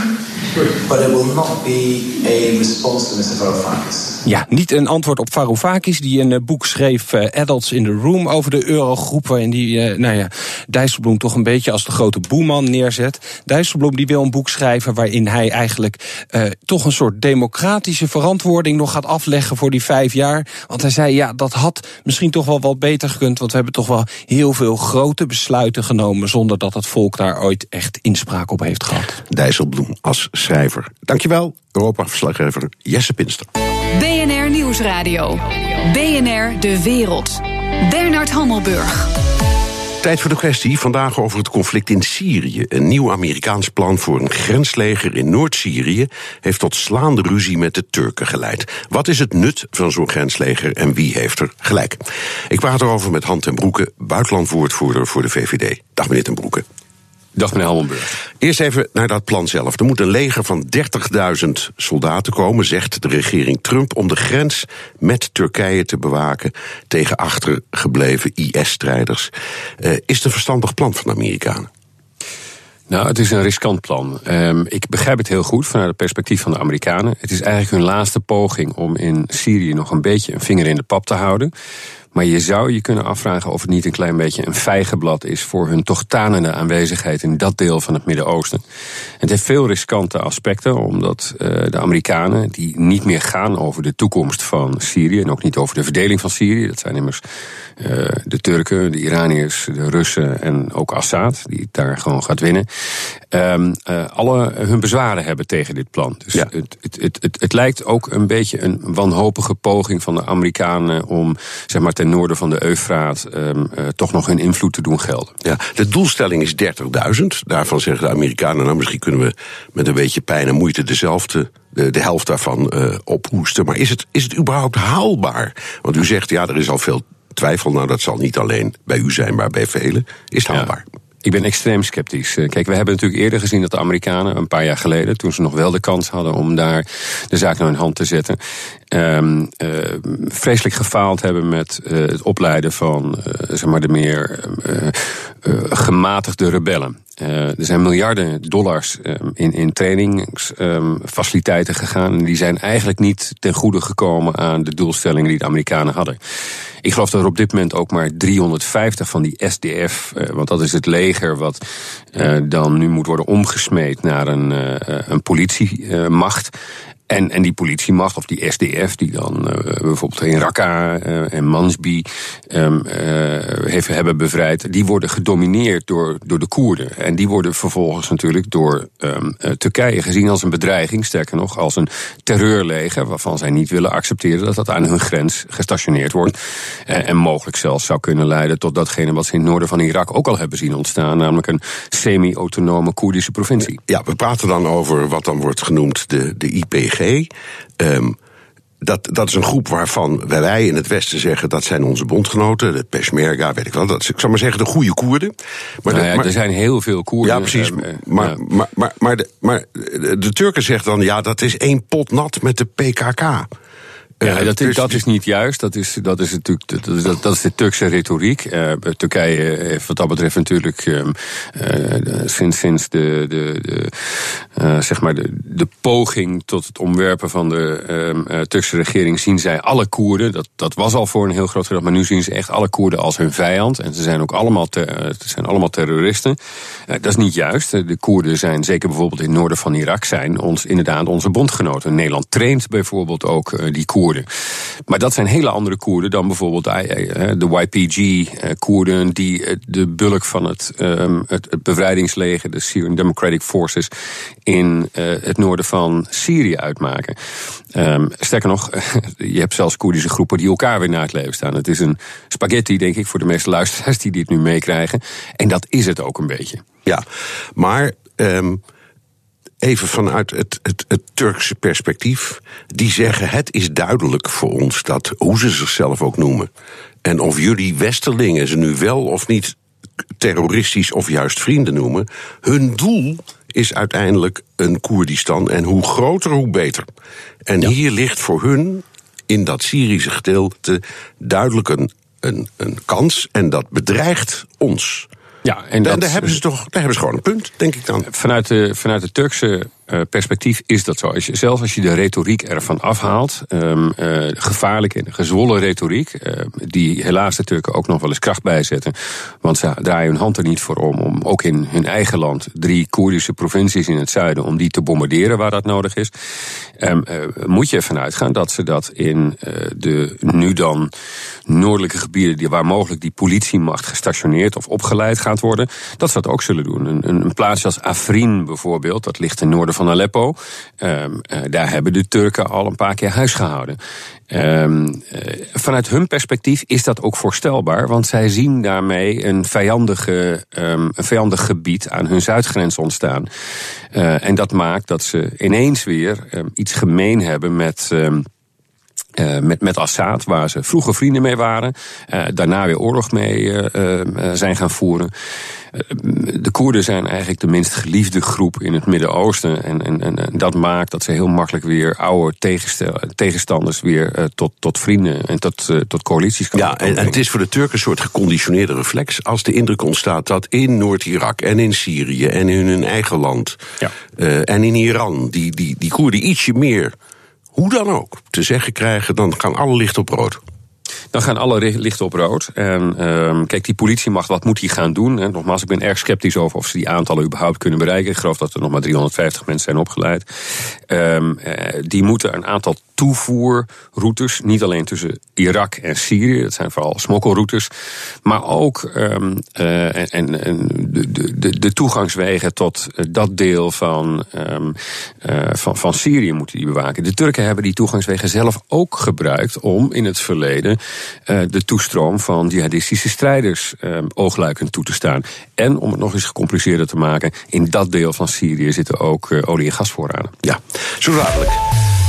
But it will not be a response to Mr. Varoufakis. Ja, niet een antwoord op Varoufakis, die een uh, boek schreef, uh, Adults in the Room, over de eurogroep, waarin die, uh, nou ja, Dijsselbloem toch een beetje als de grote boeman neerzet. Dijsselbloem die wil een boek schrijven waarin hij eigenlijk toch een soort democratische verantwoording nog gaat afleggen voor die vijf jaar. Want hij zei, ja, dat had misschien toch wel wat beter gekund, want we hebben toch wel heel veel grote besluiten genomen zonder dat het volk daar ooit echt inspraak op heeft gehad. Dijsselbloem als schrijver. Dankjewel, Europa-verslaggever Jesse Pinster. BNR Nieuwsradio. BNR De Wereld. Bernard Hammelburg. Tijd voor de kwestie. Vandaag over het conflict in Syrië. Een nieuw Amerikaans plan voor een grensleger in Noord-Syrië heeft tot slaande ruzie met de Turken geleid. Wat is het nut van zo'n grensleger en wie heeft er gelijk? Ik praat erover met Han ten Broeke, buitenlandwoordvoerder voor de VVD. Dag meneer ten Broeke. Dag meneer. Eerst even naar dat plan zelf. Er moet een leger van 30.000 soldaten komen, zegt de regering Trump, om de grens met Turkije te bewaken tegen achtergebleven IS-strijders. Uh, is het een verstandig plan van de Amerikanen? Nou, het is een riskant plan. Um, ik begrijp het heel goed vanuit het perspectief van de Amerikanen. Het is eigenlijk hun laatste poging om in Syrië nog een beetje een vinger in de pap te houden. Maar je zou je kunnen afvragen of het niet een klein beetje een vijgenblad is voor hun toch tanende aanwezigheid in dat deel van het Midden-Oosten. Het heeft veel riskante aspecten, omdat uh, de Amerikanen, die niet meer gaan over de toekomst van Syrië en ook niet over de verdeling van Syrië, dat zijn immers uh, de Turken, de Iraniërs, de Russen en ook Assad, die daar gewoon gaat winnen, um, uh, alle hun bezwaren hebben tegen dit plan. Dus ja. het, het, het, het, het lijkt ook een beetje een wanhopige poging van de Amerikanen om zeg maar ten noorden van de Eufraat um, uh, toch nog hun invloed te doen gelden. Ja, de doelstelling is 30.000. Daarvan zeggen de Amerikanen, nou misschien kunnen we met een beetje pijn en moeite dezelfde de, de helft daarvan uh, ophoesten. Maar is het, is het überhaupt haalbaar? Want u zegt, ja, er is al veel twijfel. Nou, dat zal niet alleen bij u zijn, maar bij velen. Is het haalbaar? Ja. Ik ben extreem sceptisch. Kijk, we hebben natuurlijk eerder gezien dat de Amerikanen, een paar jaar geleden, toen ze nog wel de kans hadden om daar de zaak naar hun hand te zetten, um, uh, vreselijk gefaald hebben met uh, het opleiden van uh, zeg maar de meer gematigde rebellen. Er zijn miljarden dollars um, in, in trainingsfaciliteiten um, gegaan. En die zijn eigenlijk niet ten goede gekomen aan de doelstellingen die de Amerikanen hadden. Ik geloof dat er op dit moment ook maar 350 van die SDF, want dat is het leger wat dan nu moet worden omgesmeed naar een, een politiemacht. En, en die politiemacht, of die SDF, die dan uh, bijvoorbeeld in Raqqa uh, en Mansbi um, uh, heeft, hebben bevrijd, die worden gedomineerd door, door de Koerden. En die worden vervolgens natuurlijk door um, Turkije gezien als een bedreiging, sterker nog, als een terreurleger, waarvan zij niet willen accepteren dat dat aan hun grens gestationeerd wordt. en mogelijk zelfs zou kunnen leiden tot datgene wat ze in het noorden van Irak ook al hebben zien ontstaan, namelijk een semi-autonome Koerdische provincie. Ja, we praten dan over wat dan wordt genoemd de, de IPG. Um, dat, dat is een groep waarvan wij in het Westen zeggen dat zijn onze bondgenoten, de Peshmerga, weet ik wel. Dat is, ik zou maar zeggen, de goede Koerden. Maar, nou ja, maar er zijn heel veel Koerden. Ja, precies. Uh, maar, ja. maar, maar, maar, de, maar de Turken zeggen dan, ja, dat is één pot nat met de PKK. Ja, dat, is, dat is niet juist. Dat is, dat is natuurlijk dat is, dat is de Turkse retoriek. Uh, Turkije heeft wat dat betreft natuurlijk um, uh, sinds, sinds de, de, de, uh, zeg maar de, de poging tot het omwerpen van de um, Turkse regering zien zij alle Koerden. Dat, dat was al voor een heel groot gedeelte, maar nu zien ze echt alle Koerden als hun vijand. En ze zijn ook allemaal, ter, zijn allemaal terroristen. dat is niet juist. De Koerden zijn, zeker bijvoorbeeld in het noorden van Irak, zijn ons inderdaad onze bondgenoten. Nederland traint bijvoorbeeld ook die Koerden. Maar dat zijn hele andere Koerden dan bijvoorbeeld de YPG-Koerden, die de bulk van het, um, het, het bevrijdingsleger, de Syrian Democratic Forces, in het noorden van Syrië uitmaken. Um, sterker nog, je hebt zelfs Koerdische groepen die elkaar weer naar het leven staan. Het is een spaghetti, denk ik, voor de meeste luisteraars die dit nu meekrijgen. En dat is het ook een beetje. Ja, maar. Um even vanuit het, het, het Turkse perspectief. Die zeggen: het is duidelijk voor ons dat, hoe ze zichzelf ook noemen. En of jullie Westerlingen ze nu wel of niet terroristisch of juist vrienden noemen. Hun doel is uiteindelijk een Koerdistan. En hoe groter, hoe beter. En ja. hier ligt voor hun in dat Syrische gedeelte duidelijk een, een, een kans. En dat bedreigt ons. Ja, en daar, daar hebben ze toch daar hebben ze gewoon een punt, denk ik dan. Vanuit de, vanuit de Turkse uh, perspectief is dat zo. Als je, zelfs als je de retoriek ervan afhaalt, um, gevaarlijke en gezwollen retoriek, uh, die helaas de Turken ook nog wel eens kracht bijzetten, want ze draaien hun hand er niet voor om, om ook in hun eigen land drie Koerdische provincies in het zuiden, om die te bombarderen waar dat nodig is, um, moet je ervan uitgaan dat ze dat in de nu dan noordelijke gebieden, die, waar mogelijk die politiemacht gestationeerd of opgeleid gaat worden, dat ze dat ook zullen doen. Een, een, plaatsje als Afrin bijvoorbeeld, dat ligt ten noorden van Aleppo. Um, uh, daar hebben de Turken al een paar keer huis gehouden. Um, uh, vanuit hun perspectief is dat ook voorstelbaar, want zij zien daarmee een, vijandige, um, een vijandig gebied aan hun zuidgrens ontstaan. Uh, en dat maakt dat ze ineens weer iets gemeen hebben met. Met, met Assad, waar ze vroeger vrienden mee waren, daarna weer oorlog mee zijn gaan voeren. De Koerden zijn eigenlijk de minst geliefde groep in het Midden-Oosten. En, en, en, dat maakt dat ze heel makkelijk weer oude tegenstanders weer tot, tot vrienden en tot, tot coalities kan Ja, en, en, het is voor de Turken een soort geconditioneerde reflex. Als de indruk ontstaat dat in Noord-Irak en in Syrië en in hun eigen land ja. en in Iran die, die, die Koerden ietsje meer hoe dan ook te zeggen krijgen, dan gaan alle licht op rood. Dan gaan alle lichten op rood. En um, kijk, die politiemacht, wat moet die gaan doen? En nogmaals, ik ben erg sceptisch over of ze die aantallen überhaupt kunnen bereiken. Ik geloof dat er nog maar 350 mensen zijn opgeleid. Um, die moeten een aantal toevoerroutes, niet alleen tussen Irak en Syrië, dat zijn vooral smokkelroutes, maar ook um, uh, en, de, de, de toegangswegen tot dat deel van, uh, van, van Syrië moeten die bewaken. De Turken hebben die toegangswegen zelf ook gebruikt om in het verleden de toestroom van jihadistische strijders oogluikend toe te staan. En om het nog eens gecompliceerder te maken, in dat deel van Syrië zitten ook olie- en gasvoorraden. Ja, zo dadelijk.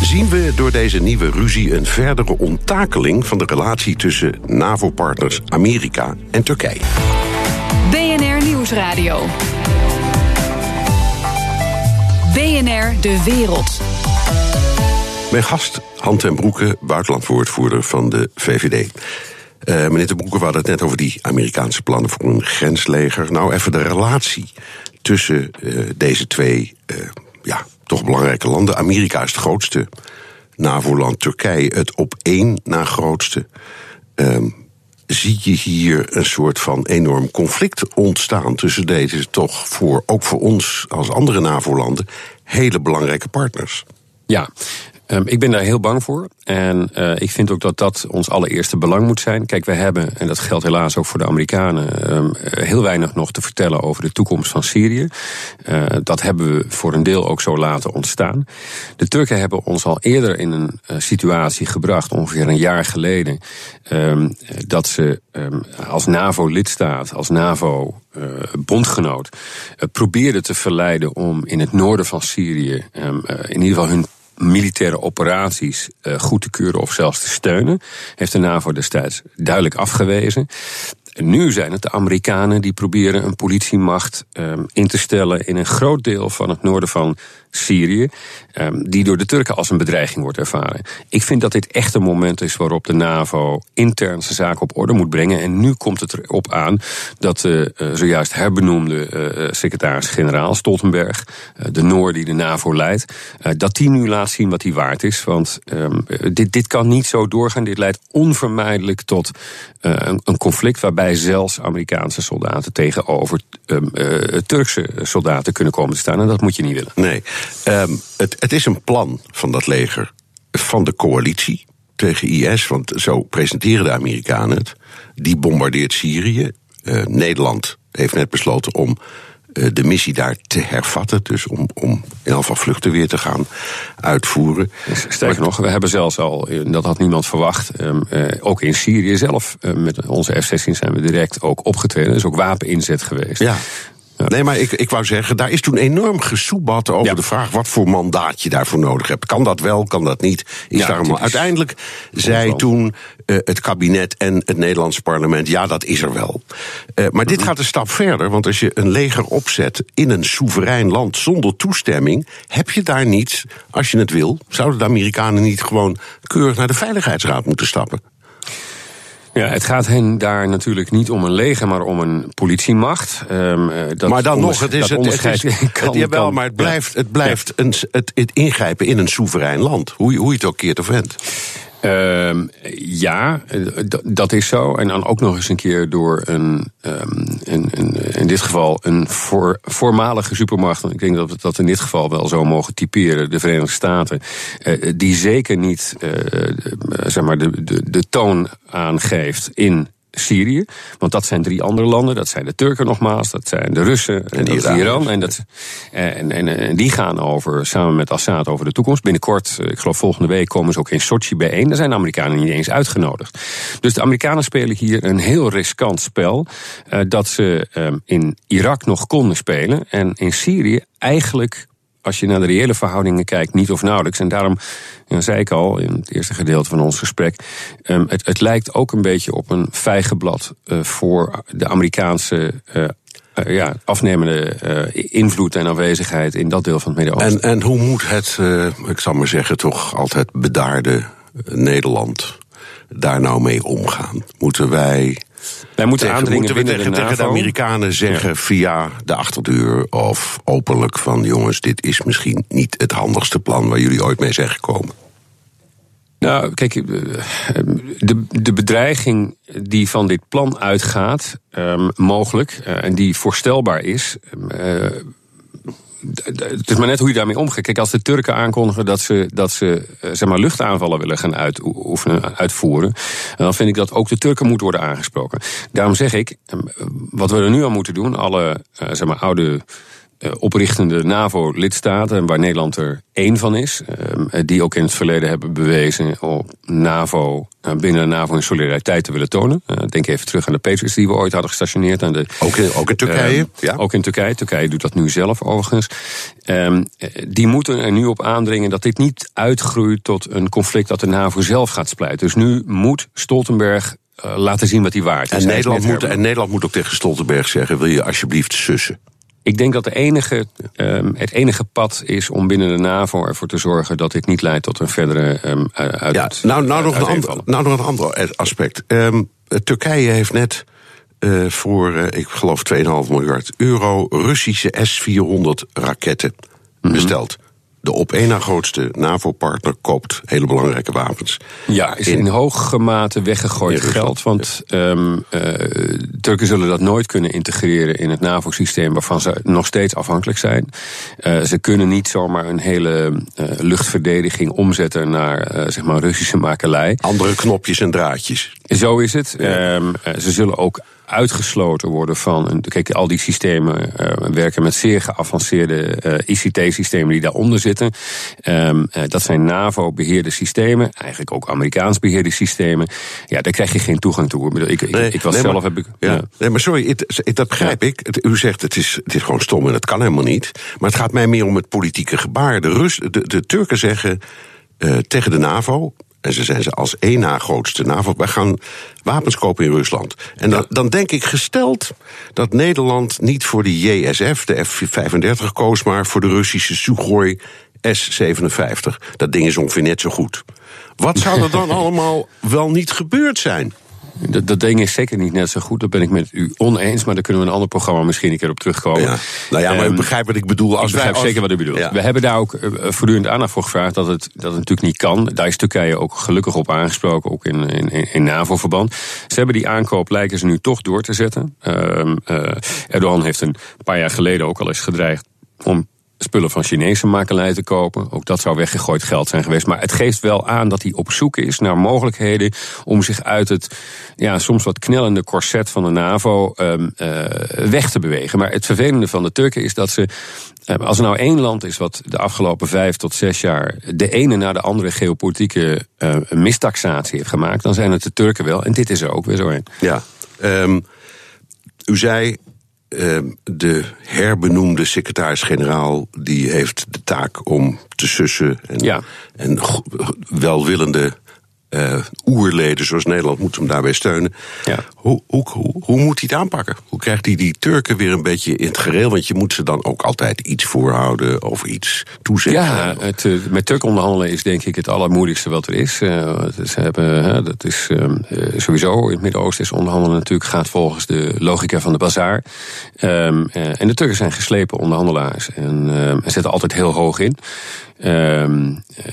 Zien we door deze nieuwe ruzie een verdere onttakeling van de relatie tussen NAVO-partners Amerika en Turkije? BNR Nieuwsradio. BNR De Wereld. Mijn gast, Han ten Broeke, buitenlandwoordvoerder van de VVD. Uh, meneer ten Broeke, we hadden het net over die Amerikaanse plannen voor een grensleger. Nou, even de relatie tussen uh, deze twee uh, ja, toch belangrijke landen. Amerika is het grootste NAVO-land, Turkije het op één na grootste. Um, zie je hier een soort van enorm conflict ontstaan tussen deze toch voor, ook voor ons als andere NAVO-landen, hele belangrijke partners. Ja, ik ben daar heel bang voor. En uh, ik vind ook dat dat ons allereerste belang moet zijn. Kijk, we hebben, en dat geldt helaas ook voor de Amerikanen, um, heel weinig nog te vertellen over de toekomst van Syrië. Uh, dat hebben we voor een deel ook zo laten ontstaan. De Turken hebben ons al eerder in een situatie gebracht, ongeveer een jaar geleden, um, dat ze als NAVO-lidstaat, als NAVO bondgenoot, probeerden te verleiden om in het noorden van Syrië in ieder geval hun militaire operaties uh, goed te keuren of zelfs te steunen. Heeft de NAVO destijds duidelijk afgewezen. En nu zijn het de Amerikanen die proberen een politiemacht um, in te stellen in een groot deel van het noorden van Syrië, um, die door de Turken als een bedreiging wordt ervaren. Ik vind dat dit echt een moment is waarop de NAVO intern zijn zaken op orde moet brengen. En nu komt het erop aan dat de uh, zojuist herbenoemde uh, secretaris-generaal Stoltenberg, de Noor die de NAVO leidt, dat die nu laat zien wat hij waard is. Want um, dit, dit kan niet zo doorgaan. Dit leidt onvermijdelijk tot een, conflict waarbij zelfs Amerikaanse soldaten tegenover um, Turkse soldaten kunnen komen te staan. En dat moet je niet willen. Nee. Um, het, het is een plan van dat leger van de coalitie tegen IS, want zo presenteren de Amerikanen het. Die bombardeert Syrië. Uh, Nederland heeft net besloten om uh, de missie daar te hervatten. Dus om, om in ieder geval vluchten weer te gaan uitvoeren. Sterker nog, we hebben zelfs al, dat had niemand verwacht, um, uh, ook in Syrië zelf, met onze F-16 zijn we direct ook opgetreden. Er is ook wapeninzet geweest. Ja. Ja. Nee, maar ik, ik wou zeggen, daar is toen enorm gesoebat over ja. de vraag wat voor mandaat je daarvoor nodig hebt. Kan dat wel, kan dat niet? Is ja, daarom... Uiteindelijk zei toen uh, het kabinet en het Nederlandse parlement, ja, dat is er wel. Uh, maar mm -hmm. dit gaat een stap verder, want als je een leger opzet in een soeverein land zonder toestemming, heb je daar niets, als je het wil, zouden de Amerikanen niet gewoon keurig naar de Veiligheidsraad moeten stappen? Ja, het gaat hen daar natuurlijk niet om een leger, maar om een politiemacht. Um, dat maar dan nog, het is het, het, is, het, jawel, maar het blijft, het, blijft ja. een, het, het ingrijpen in een soeverein land. Hoe, hoe je het ook keert of wendt. Um, ja, dat is zo. En dan ook nog eens een keer door een, um, een, een in dit geval een voor, voormalige supermacht. Ik denk dat we dat in dit geval wel zo mogen typeren, de Verenigde Staten. Uh, die zeker niet uh, zeg maar de, de, de toon aangeeft in Syrië. Want dat zijn drie andere landen. Dat zijn de Turken nogmaals, dat zijn de Russen en, en Iran. Iran. En, dat, en, en, en, die gaan over, samen met Assad over de toekomst. Binnenkort, ik geloof volgende week, komen ze ook in Sochi bijeen. Daar zijn de Amerikanen niet eens uitgenodigd. Dus de Amerikanen spelen hier een heel riskant spel. Uh, dat ze um, in Irak nog konden spelen. En in Syrië eigenlijk als je naar de reële verhoudingen kijkt, niet of nauwelijks. En daarom zei ik al in het eerste gedeelte van ons gesprek. Um, het, het, lijkt ook een beetje op een vijgenblad uh, voor de Amerikaanse. Uh, uh, ja, afnemende invloed en aanwezigheid in dat deel van het Midden-Oosten. En, en hoe moet het, ik zal maar zeggen, toch altijd bedaarde Nederland daar nou mee omgaan? Moeten wij wij moeten tegen, aandringen moeten we tegen, de, tegen de Amerikanen zeggen ja. via de achterdeur of openlijk van jongens, dit is misschien niet het handigste plan waar jullie ooit mee zijn gekomen? Nou, kijk, eh, de, de bedreiging die van dit plan uitgaat, um, mogelijk, uh, en die voorstelbaar is. Uh, het is maar net hoe je daarmee omgaat. Kijk, als de Turken aankondigen dat ze, dat ze zeg maar, luchtaanvallen willen gaan uitvoeren, dan vind ik dat ook de Turken moeten worden aangesproken. Daarom zeg ik, wat we er nu aan moeten doen, alle zeg maar, oude eh, oprichtende NAVO-lidstaten, waar Nederland er één van is, eh, die ook in het verleden hebben bewezen op NAVO, eh, binnen de NAVO in solidariteit te willen tonen. Denk even terug aan de Patriots die we ooit hadden gestationeerd. Aan de, ook, in, ook in Turkije? ja. Ook in Turkije. Turkije doet dat nu zelf overigens. Ehm, die moeten er nu op aandringen dat dit niet uitgroeit tot een conflict dat de NAVO zelf gaat splijten. Dus nu moet Stoltenberg laten zien wat hij waard is. En Nederland, moet, en Nederland moet ook tegen Stoltenberg zeggen: wil je alsjeblieft sussen? Ik denk dat de enige, um, het enige pad is om binnen de NAVO ervoor te zorgen dat dit niet leidt tot een verdere um, uit. Ja, nou, nou, nog een ander, nou nog een ander aspect. Um, Turkije heeft net uh, voor, uh, ik geloof, 2,5 miljard euro Russische S-400 raketten mm -hmm. besteld de op één na grootste NAVO-partner koopt hele belangrijke wapens. Ja, is in, in hoge mate weggegooid geld. Want um, uh, Turken zullen dat nooit kunnen integreren in het NAVO-systeem waarvan ze nog steeds afhankelijk zijn. Uh, ze kunnen niet zomaar een hele uh, luchtverdediging omzetten naar zeg maar Russische makelij. Andere knopjes en draadjes. Zo is het. Ja. Um, ze zullen ook uitgesloten worden van. Kijk, al die systemen uh, werken met zeer geavanceerde uh, ICT-systemen die daaronder zitten. Um, uh, dat zijn NAVO-beheerde systemen, eigenlijk ook Amerikaans beheerde systemen. Ja, daar krijg je geen toegang toe. Ik, ik, nee, ik was nee, zelf maar, heb ik. Ja. ja. Nee, maar sorry, het, dat begrijp ja. ik. Het, u zegt het is, het is gewoon stom en dat kan helemaal niet. Maar het gaat mij meer om het politieke gebaar. De, Rus, de, de Turken zeggen tegen de NAVO. En ze zijn ze als één na grootste NAVO. Wij gaan wapens kopen in Rusland. En dan, dan denk ik gesteld dat Nederland niet voor de JSF, de F-35 koos, maar voor de Russische Sukhoi S-57. Dat ding is ongeveer net zo goed. Wat zou er dan allemaal wel niet gebeurd zijn? Dat, dat ding is zeker niet net zo goed. Dat ben ik met u oneens. Maar daar kunnen we een ander programma misschien een keer op terugkomen. Ja. Nou ja, maar um, u begrijpt wat ik bedoel. Als ik begrijp als... zeker wat u bedoelt. Ja. We hebben daar ook uh, voortdurend aandacht voor gevraagd dat het, dat het natuurlijk niet kan. Daar is Turkije ook gelukkig op aangesproken, ook in, in, in NAVO-verband. Ze hebben die aankoop, lijken ze nu toch door te zetten. Um, uh, Erdogan heeft een paar jaar geleden ook al eens gedreigd om spullen van Chinese makelij te kopen. Ook dat zou weggegooid geld zijn geweest. Maar het geeft wel aan dat hij op zoek is naar mogelijkheden om zich uit het ja, soms wat knellende corset van de NAVO um, uh, weg te bewegen. Maar het vervelende van de Turken is dat ze. Als er nou één land is wat de afgelopen vijf tot zes jaar de ene na de andere geopolitieke uh, mistaxatie heeft gemaakt, dan zijn het de Turken wel. En dit is er ook weer zo een. Ja, um, u zei de herbenoemde secretaris-generaal die heeft de taak om te sussen en, ja. en welwillende uh, oerleden zoals Nederland moeten hem daarbij steunen. Ja. Hoe, hoe, hoe, hoe, moet hij het aanpakken? Hoe krijgt hij die Turken weer een beetje in het gereel? Want je moet ze dan ook altijd iets voorhouden of iets toezeggen. Ja, het, uh, met Turken onderhandelen is denk ik het allermoeilijkste wat er is. Uh, ze hebben, dat is sowieso in het Midden-Oosten is onderhandelen natuurlijk gaat volgens de logica van de bazaar. Um, en de Turken zijn geslepen onderhandelaars en zetten altijd heel hoog in. Um, uh,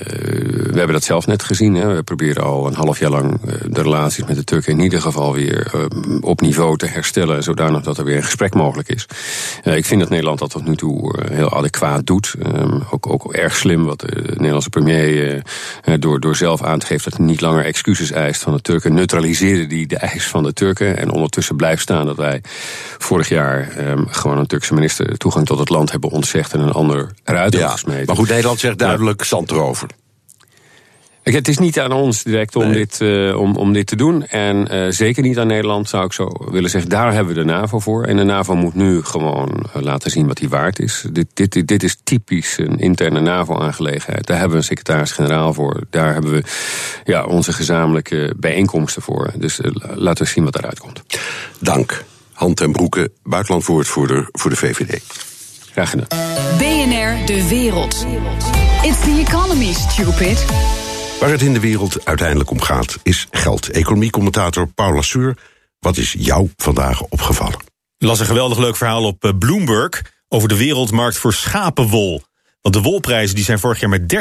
we hebben dat zelf net gezien. Hè. We proberen al een half jaar lang de relaties met de Turken in ieder geval weer uh, op niveau te herstellen, zodanig dat er weer een gesprek mogelijk is. Uh, ik vind dat Nederland dat tot nu toe heel adequaat doet. Um, ook, ook erg slim wat de Nederlandse premier door, door zelf aan te geven dat hij niet langer excuses eist van de Turken, neutraliseerde die de eis van de Turken. En ondertussen blijft staan dat wij vorig jaar gewoon een Turkse minister toegang tot het land hebben ontzegd en een ander eruit ja, gesmeten. Maar goed, Nederland zegt duidelijk ja. zand erover. Het is niet aan ons direct om, nee. dit, uh, om, om dit te doen. En uh, zeker niet aan Nederland, zou ik zo willen zeggen. Daar hebben we de NAVO voor. En de NAVO moet nu gewoon uh, laten zien wat hij waard is. Dit, dit, dit, dit is typisch een interne NAVO-aangelegenheid. Daar hebben we een secretaris-generaal voor. Daar hebben we ja, onze gezamenlijke bijeenkomsten voor. Dus laten we zien wat eruit komt. Dank. Hand en Broeke, buitenlandwoordvoerder voor de VVD. Graag gedaan. BNR De Wereld. It's the economy, stupid. Waar het in de wereld uiteindelijk om gaat, is geld. Economiecommentator Paul Lasseur, wat is jou vandaag opgevallen? Ik las een geweldig leuk verhaal op Bloomberg over de wereldmarkt voor schapenwol. Want de wolprijzen die zijn vorig jaar met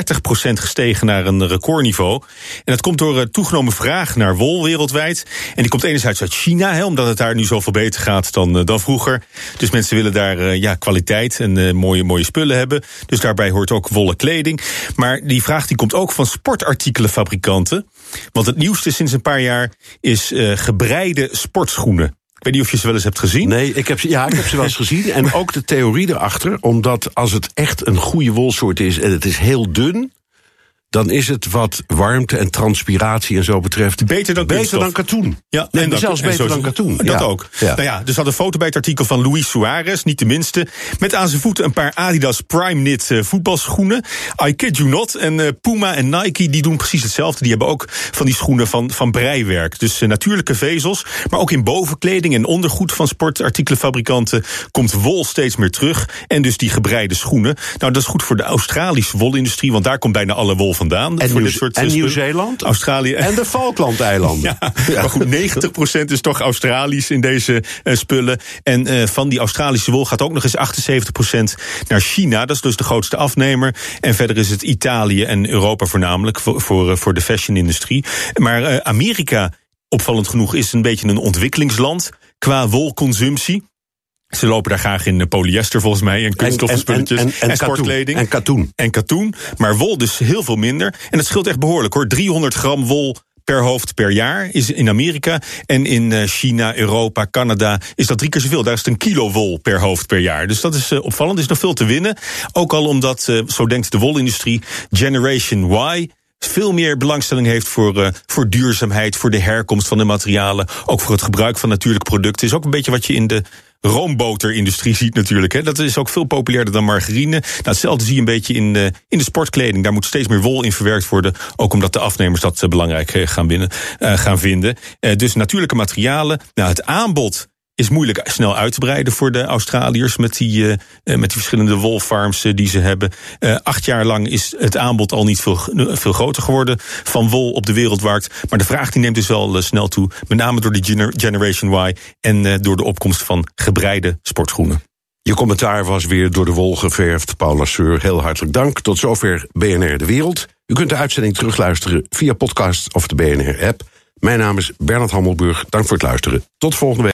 30% gestegen naar een recordniveau. En dat komt door toegenomen vraag naar wol wereldwijd. En die komt enerzijds uit China, hè, omdat het daar nu zoveel beter gaat dan, dan vroeger. Dus mensen willen daar ja, kwaliteit en mooie, mooie spullen hebben. Dus daarbij hoort ook wollen kleding. Maar die vraag die komt ook van sportartikelenfabrikanten. Want het nieuwste sinds een paar jaar is uh, gebreide sportschoenen. Ik weet niet of je ze wel eens hebt gezien. Nee, ik heb ze, ja, ik heb ze wel eens gezien. En ook de theorie erachter. Omdat als het echt een goede wolsoort is en het is heel dun dan is het wat warmte en transpiratie en zo betreft... Beter dan, beter dan katoen. Ja, nee, en zelfs beter dan katoen. Dat ook. Ja. Nou ja, dus had een foto bij het artikel van Luis Suarez, niet de minste... met aan zijn voeten een paar Adidas Prime Knit uh, voetbalschoenen. I kid you not. En uh, Puma en Nike die doen precies hetzelfde. Die hebben ook van die schoenen van, van breiwerk. Dus uh, natuurlijke vezels, maar ook in bovenkleding en ondergoed... van sportartikelenfabrikanten komt wol steeds meer terug. En dus die gebreide schoenen. Nou, dat is goed voor de Australische wolindustrie... want daar komt bijna alle wol vandaan. En, voor Nieuw, dit soort en Nieuw-Zeeland? Australië. En de Falklandeilanden. ja, maar goed, 90% is toch Australisch in deze uh, spullen. En uh, van die Australische wol gaat ook nog eens 78% naar China. Dat is dus de grootste afnemer. En verder is het Italië en Europa voornamelijk voor, voor, uh, voor de fashion-industrie. Maar Amerika, opvallend genoeg, is een beetje een ontwikkelingsland qua wolconsumptie. Ze lopen daar graag in polyester volgens mij en kunststoffen spulletjes en, en, en, en, sportkleding. En katoen. En katoen. Maar wol dus heel veel minder. En het scheelt echt behoorlijk hoor. 300 gram wol per hoofd per jaar is in Amerika. En in China, Europa, Canada is dat drie keer zoveel. Daar is het een kilo wol per hoofd per jaar. Dus dat is opvallend. Er is nog veel te winnen. Ook al omdat, zo denkt de wolindustrie, Generation Y veel meer belangstelling heeft voor, uh, voor duurzaamheid, voor de herkomst van de materialen, ook voor het gebruik van natuurlijke producten. Is ook een beetje wat je in de roomboterindustrie ziet natuurlijk. Hè. Dat is ook veel populairder dan margarine. Nou, hetzelfde zie je een beetje in de, in de sportkleding. Daar moet steeds meer wol in verwerkt worden. Ook omdat de afnemers dat uh, belangrijk gaan, binnen, uh, gaan vinden. Uh, dus natuurlijke materialen. Nou, het aanbod is moeilijk snel uit te breiden voor de Australiërs met die, uh, met die verschillende wolfarms uh, die ze hebben. Acht jaar lang is het aanbod al niet veel, veel groter geworden van wol op de wereldmarkt. Maar de vraag die neemt dus wel snel toe. Met name door de gener Generation Y en door de opkomst van gebreide sportschoenen. Je commentaar was weer door de wol geverfd. Paul Lasseur, heel hartelijk dank. Tot zover BNR De Wereld. U kunt de uitzending terugluisteren via podcast of de BNR-app. Mijn naam is Bernard Hammelburg. Dank voor het luisteren. Tot volgende week.